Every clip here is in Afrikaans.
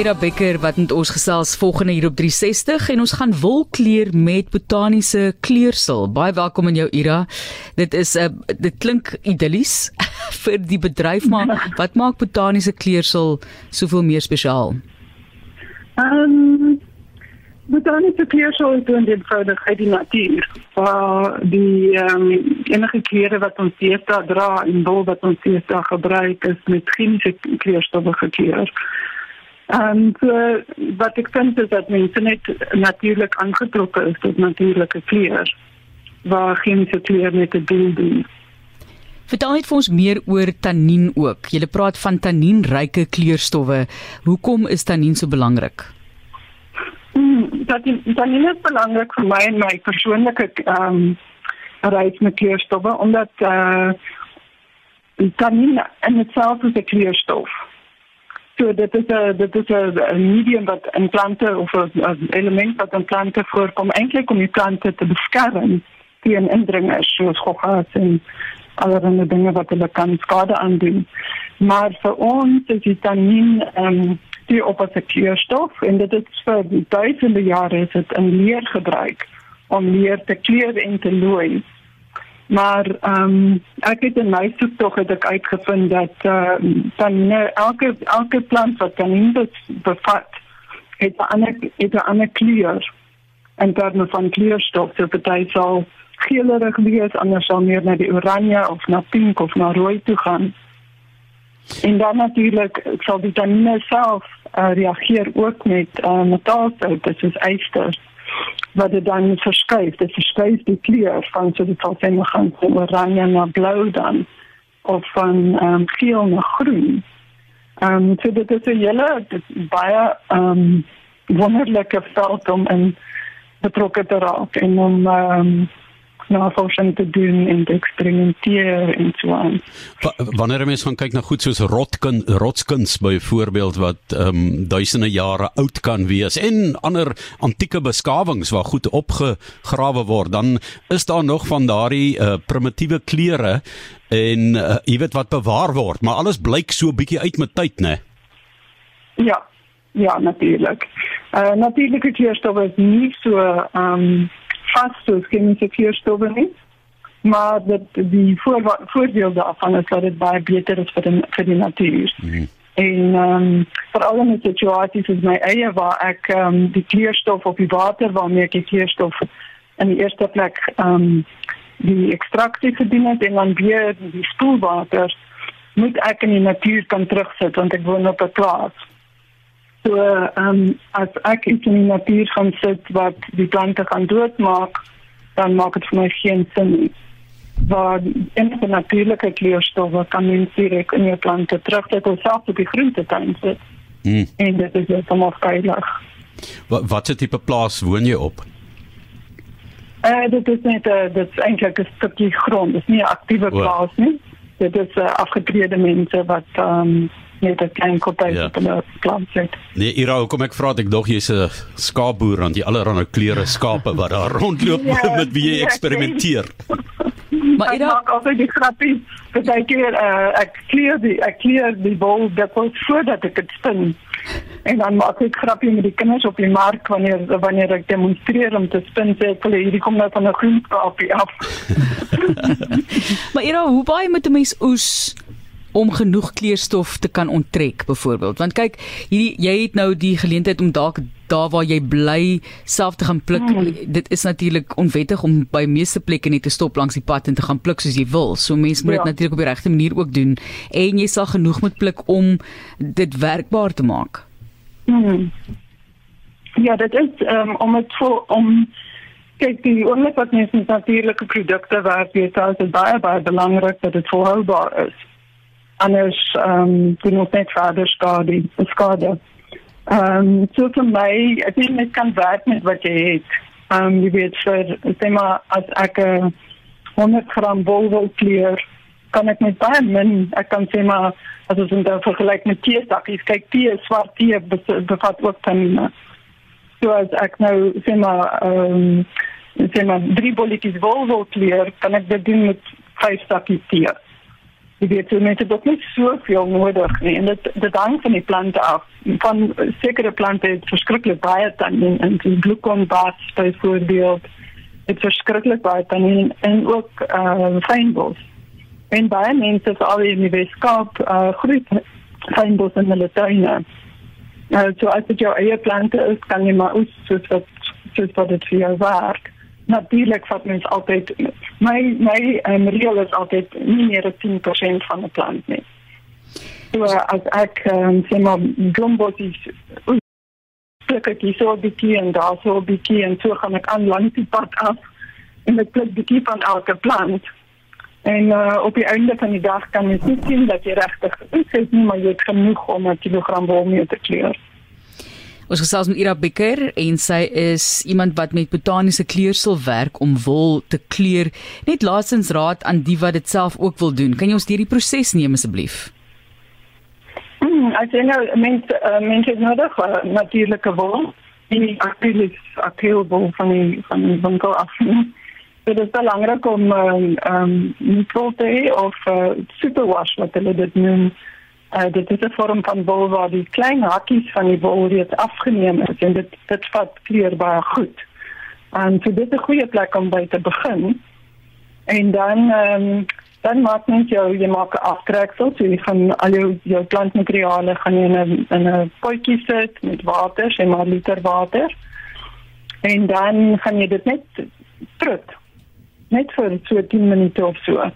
Ira Becker wat met ons gesels volgende hier op 360 en ons gaan wol kleur met botaniese kleursel. Baie welkom in jou Ira. Dit is 'n uh, dit klink idillies vir die bedryf maar wat maak botaniese kleursel soveel meer spesiaal? Ehm um, botaniese kleursel is dan eenvoudig uit die natuur. Waar die ehm um, enige kleure wat ons hier dra en wol wat ons hier gebruik is met chemiese kleurstowwe gekleur. En uh, wat ik vind is dat mensen niet natuurlijk aangetrokken is tot natuurlijke kleur. Waar chemische kleur met het doel doen. Vertel net vir ons meer oor tannien ook. Jy praat van tannienryke kleurstowwe. Hoekom is tannien so belangrik? Mm, dat tannien is belangrik vir my en my persoonlike ehm um, reis met kleurstowwe omdat eh uh, tannien in itself is 'n kleurstof. So dit is 'n dit is 'n medium wat in plante of 'n element wat in plante voorkom eintlik om die plante te beskerm teen indringers soos goggas en allerlei dinge wat hulle kan skade aandoen. Maar vir ons is dit dan nie ehm um, die opposite kleurstof en dit is vir duisende jare is dit in leer gebruik om leer te kleur en te looi. Maar ehm um, ek het in my soektog het ek uitgevind dat uh, dan elke elke plant wat dan in dit bevat het 'n ander het 'n ander kleur en dan van kleurstof so party sal geelerig wees anders sal meer na die oranje of na pink of na rooi toe gaan. En dan natuurlik sal die tannine self uh, reageer ook met uh, metaalsout, dit is yster wat dit dan verskuif. Dit verskuif die kleur van so dit sal sê we gaan van oranje na blou dan of van um, geel na groen. Ehm um, so dit is 'n hele baie ehm um, wonderlike veld om in betrokke te raak en om ehm um, navorsing te doen en te eksperimenteer en so aan. Wanneer mense gaan kyk na goed soos rotkin rotskuns byvoorbeeld wat ehm um, duisende jare oud kan wees en ander antieke beskawings waar goed opgegrawe word, dan is daar nog van daardie uh, primitiewe kleure en uh, jy weet wat bewaar word, maar alles blyk so bietjie uit met tyd, né? Ja. Ja, natuurlik. Uh natuurlike kleurstowwe is nie so ehm um, vast soos chemische kleurstowwe nie. Maar dat die voor, voordeel daarvan is dat het baie beter is vir die, vir die natuur. Mm. En um, vooral in situaties soos my eie waar ek um, die kleurstof op die water waarmee ek die kleurstof in die eerste plek um, die ekstraksie gedoen het en dan weer die spoelwater moet ek in die natuur kan terugsit want ek woon op 'n plaas. So ehm um, as ek iets in die natuur gaan sit wat die plante gaan doodmaak, dan maak dit vir my geen sin nie. Want in die natuurlike kleurstowwe kan mens direk in jou plante terug dit self op die groentetuin sit. Mm. En dit is om afskeidig. Wat watse tipe plaas woon jy op? Eh uh, dit is net 'n uh, dit is eintlik 'n stukkie grond, dit is nie 'n aktiewe plaas nie. Dit is uh, afgetrede mense wat ehm um, net 'n klein kopie ja. van 'n plant het. Nee, Ira, kom ek vra ek dog jy's 'n skaapboer want jy allerlei kleure skape wat daar rondloop ja, met wie jy ja, eksperimenteer. maar Ira, ek maak altyd die grappie, ek keer uh, ek kleur die ek kleur die bol dat wat voordat ek dit spin. En dan maak ek grappie met die kinders op die mark wanneer wanneer ek demonstreer om te spin sê ek hulle hierdie kom nou van 'n groen skaapie af. maar Ira, hoe baie moet 'n mens oes om genoeg kleurstof te kan onttrek byvoorbeeld want kyk hierdie jy het nou die geleentheid om dalk daar waar jy bly self te gaan pluk mm. dit is natuurlik onwettig om by meeste plekke net te stop langs die pad en te gaan pluk soos jy wil so mense moet dit ja. natuurlik op die regte manier ook doen en jy sal genoeg moet pluk om dit werkbaar te maak mm. ja dit is um, om dit voor om kyk die oomblik wat mense natuurlike produkte werk jy sê dit baie baie belangrik dat dit volhoubaar is anders ehm um, doen ons net verder skade skade. Ehm um, so vir my ek dink dit kan werk met wat jy het. Ehm um, jy weet vir sê maar as ek 'n 100 gram bol wil kleur kan ek met baie min ek kan sê maar as ons dit vergelyk met tee sakkies kyk tee swart tee bevat ook tannine. So as ek nou sê maar ehm um, sê maar drie bolletjies bol wil kleur kan ek dit doen met vyf sakkies tee. Jy weet jy het ook nie soveel nodig nie en dit dit hang van die plante af. Van sekere plante het verskriklik baie tannie en die gluconbas byvoorbeeld het verskriklik baie tannie en ook uh fynbos. En baie mense veral in die Weskaap uh groei fynbos in hulle tuine. Uh, so as dit jou eie plante is kan jy maar oes soos wat soos wat dit vir jou werk. Natuurlik vat mens altyd my my um, reël is altyd nie meer as 10% van 'n plant nie. So as ek um, sê maar gumbo is pluk ek so 'n bietjie en daar so 'n bietjie en so gaan ek aan langs die pad af en ek pluk bietjie van elke plant. En uh, op die einde van die dag kan jy sien dat jy regtig is nie maar jy het genoeg om 'n kilogram wol mee te kleur. Ons gesels met Ira Becker en sy is iemand wat met botaniese kleursel werk om wol te kleur. Net laasens raad aan die wat dit self ook wil doen. Kan jy ons deur die proses neem asseblief? Hmm, ek sien nou mense uh, mense nodig uh, natuurlike wol. Die akrylies akryl van die van die winkel af. Dit is belangrik om ehm um, um, of uh, superwash wat hulle dit noem Uh, dit is 'n vorm van wol waar die klein hakkies van die wol reeds afgeneem is en dit dit vat kleur baie goed. En so dit is 'n goeie plek om by te begin. En dan ehm um, dan maak mens jou jy maak 'n aftreksel, so jy gaan al jou jou plantmateriale gaan in 'n in 'n potjie sit met water, sê maar liter water. En dan gaan jy dit net prut. Net vir so 10 minute of so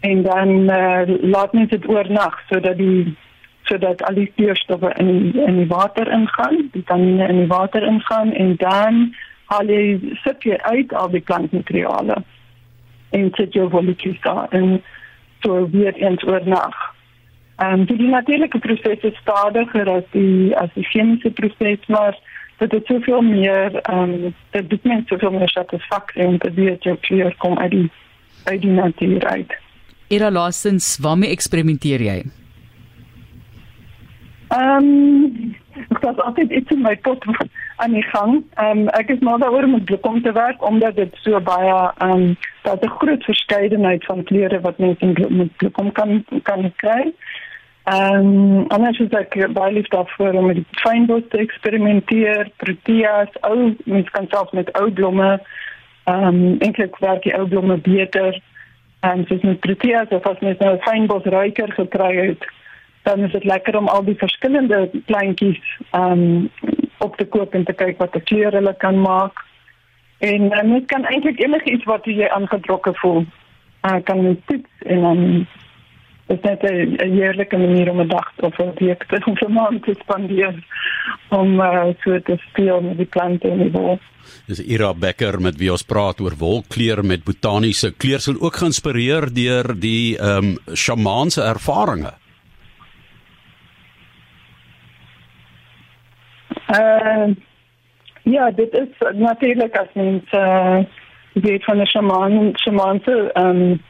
en dan uh, laat mens dit oornag sodat die sodat al die suurstowwe in in die water ingaan, die tannine in die water ingaan en dan haal jy sit jy uit al die plantmateriale en sit jy volletjies daar en so weer eens oornag. Ehm um, die natuurlike proses is stadiger as die as die chemiese proses, maar dit het soveel meer ehm um, dit doen mens soveel meer satisfaksie en dit weet jy kleur kom uit die uit die natuur uit. Era laasens, waarmee eksperimenteer jy? Ehm um, ek het altyd iets in my pot aan die gang. Ehm um, ek is maar daaroor om dit om te werk omdat dit so baie ehm um, daar's 'n groot verskeidenheid van kleure wat mens in met bloekom kan kan kry. Ehm um, anders is ek baie lief daarvoor om met fynbos te eksperimenteer, proteas, ou mens kan self met ou blomme ehm um, eintlik werk die ou blomme beter en soos met proteas of as mens nou 'n fynbos ruiker gekry het, dan is dit lekker om al die verskillende plantjies um op te koop en te kyk wat 'n kleur hulle kan maak. En uh, mens kan eintlik enigiets wat jy aangetrokke voel, uh, kan mens toets en dan is dit 'n heerlike manier om 'n dag of 'n week te of 'n maand te spandeer om uh, so te speel met die plante en die wol. Dis Ira Becker met wie ons praat oor wolkleur met botaniese kleursel ook geïnspireer deur die ehm um, sjamaanse ervarings. Uh, ja, dit is natuurlik as mens uh, weet van 'n shamaan, shamaanse ehm um,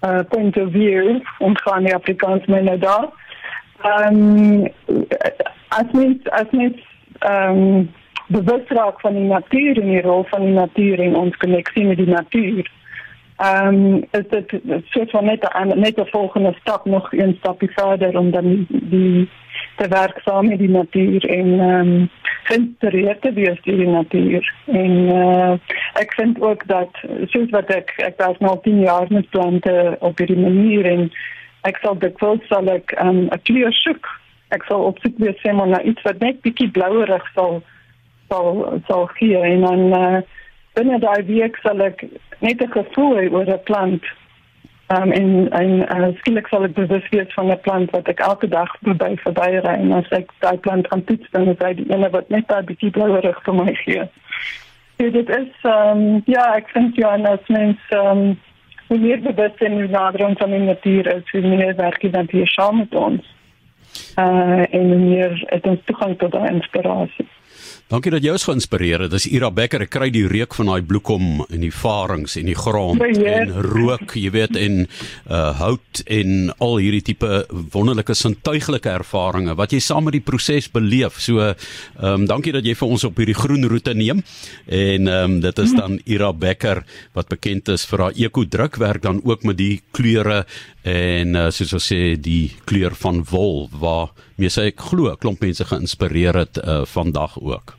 uh, point of view om gaan die Afrikaans my nou daar. Ehm um, as mens as mens ehm um, bewus raak van die natuur en die rol van die natuur in ons koneksie met die natuur. Ehm um, is dit soort van net 'n net 'n volgende stap nog een stapie verder om dan die te werk saam met die natuur en ehm um, geïnspireerd te wees deur die natuur. En uh, ek vind ook dat soos wat ek ek was nou 10 jaar met plante op hierdie manier en ek sal dit wel sal ek ehm, 'n um, kleur soek. Ek sal op soek wees vir maar iets wat net bietjie blouerig sal sal sal gee en dan uh, binne daai week sal ek net 'n gevoel oor 'n plant. Um, en en uh, skielik sal ek bewus wees van 'n plant wat ek elke dag verby verby ry en as ek daai plant gaan toets dan is hy die ene wat net daai bietjie blouerig vir my gee. So dit is um, ja, ek vind jy aan as mens um, hoe meer bewus en hoe nader ons aan die natuur is, hoe meer werk dan hier saam met ons. uh en hoe meer het ons toegang tot daai inspirasie. Dankie dat jy ons geïnspireer het. Dis Ira Becker. Ek kry die reuk van daai bloekom en die varings en die grond Ja. en rook, jy weet, en uh hout en al hierdie tipe wonderlike sintuiglike ervarings wat jy saam met die proses beleef. So ehm um, dankie dat jy vir ons op hierdie groen roete neem. En ehm um, dit is dan Ira Becker wat bekend is vir haar eko-drukwerk dan ook met die kleure en uh, soos ons sê die kleur van wol waar mee sy ek glo 'n klomp mense geïnspireer het uh, vandag ook.